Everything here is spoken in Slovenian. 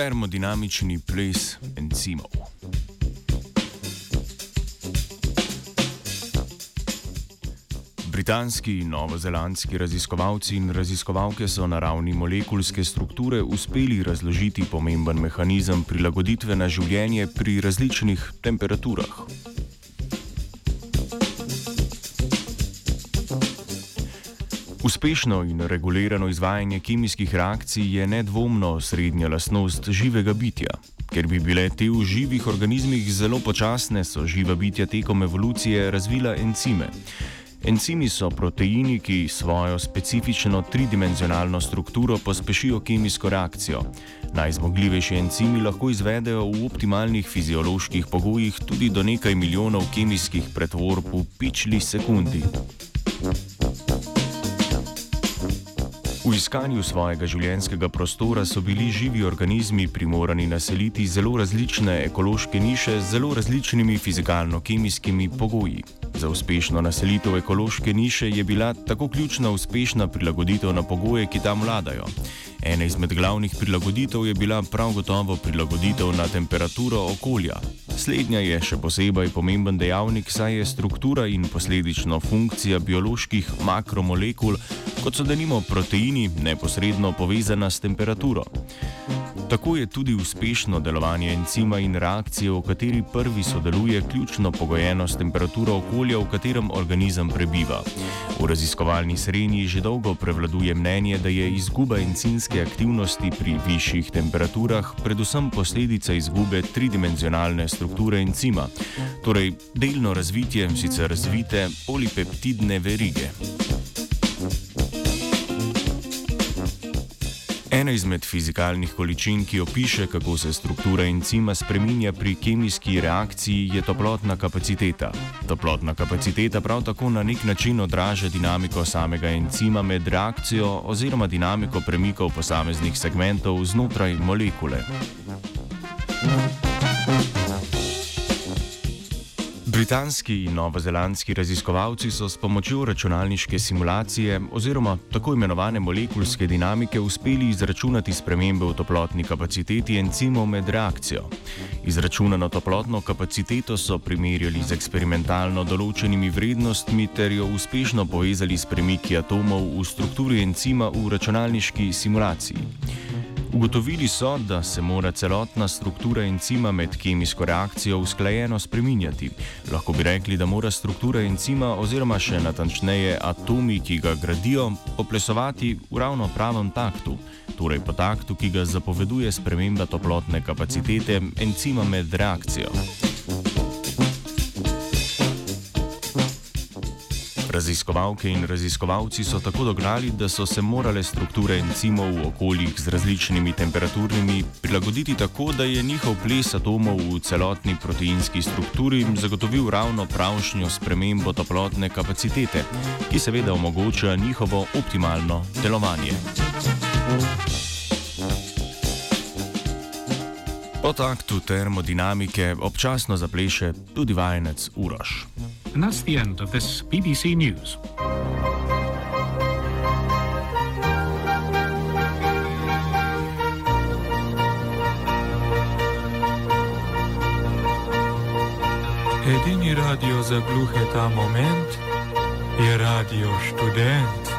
termodinamični ples encimov. Britanski in novozelandski raziskovalci in raziskovalke so na ravni molekulske strukture uspeli razložiti pomemben mehanizem prilagoditve na življenje pri različnih temperaturah. Uspešno in regulirano izvajanje kemijskih reakcij je nedvomno srednja lastnost živega bitja. Ker bi bile te v živih organizmih zelo počasne, so živa bitja tekom evolucije razvila encime. Encimi so proteini, ki svojo specifično tridimenzionalno strukturo pospešijo kemijsko reakcijo. Najzmogljivejši encimi lahko izvedejo v optimalnih fizioloških pogojih tudi do nekaj milijonov kemijskih pretvorb v pičli sekundi. V iskanju svojega življenjskega prostora so bili živi organizmi primorani naseliti zelo različne ekološke niše z zelo različnimi fizikalno-kemijskimi pogoji. Za uspešno naselitev ekološke niše je bila tako ključna uspešna prilagoditev na pogoje, ki tam vladajo. Ena izmed glavnih prilagoditev je bila prav gotovo prilagoditev na temperaturo okolja. Slednja je še posebej pomemben dejavnik, saj je struktura in posledično funkcija bioloških makromolekul, kot so denimo proteini, neposredno povezana s temperaturo. Tako je tudi uspešno delovanje encima in reakcije, v kateri prvi sodeluje, ključno pogojeno s temperaturo okolja, v katerem organizem prebiva. V raziskovalni srednji že dolgo prevladuje mnenje, da je izguba encimske aktivnosti pri višjih temperaturah predvsem posledica izgube tridimenzionalne strukture encima, torej delno razvitje sicer razvite polipeptidne verige. Ena izmed fizikalnih količin, ki opiše, kako se struktura encima spreminja pri kemijski reakciji, je toplotna kapaciteta. Toplotna kapaciteta prav tako na nek način odraža dinamiko samega encima med reakcijo oziroma dinamiko premikov posameznih segmentov znotraj molekule. Britanski in novozelandski raziskovalci so s pomočjo računalniške simulacije oziroma tako imenovane molekulske dinamike uspeli izračunati spremembe v toplotni kapaciteti encimov med reakcijo. Izračunano toplotno kapaciteto so primerjali z eksperimentalno določenimi vrednostmi ter jo uspešno povezali s premiki atomov v strukturi encima v računalniški simulaciji. Ugotovili so, da se mora celotna struktura encima med kemijsko reakcijo usklajeno spreminjati. Lahko bi rekli, da mora struktura encima oziroma še natančneje atomi, ki ga gradijo, poplesovati v ravno pravem taktu, torej po taktu, ki ga zapoveduje sprememba toplotne kapacitete encima med reakcijo. Raziskovalke in raziskovalci so tako dognali, da so se morale strukture encimov v okoljih z različnimi temperaturnimi prilagoditi tako, da je njihov ples atomov v celotni proteinski strukturi zagotovil ravno pravšnjo spremembo toplotne kapacitete, ki seveda omogoča njihovo optimalno delovanje. Po taktu termodinamike občasno zapleše tudi vajenec Uroš. And that's the end of this BBC News. Edini radio za gluhe ta moment je radio študent.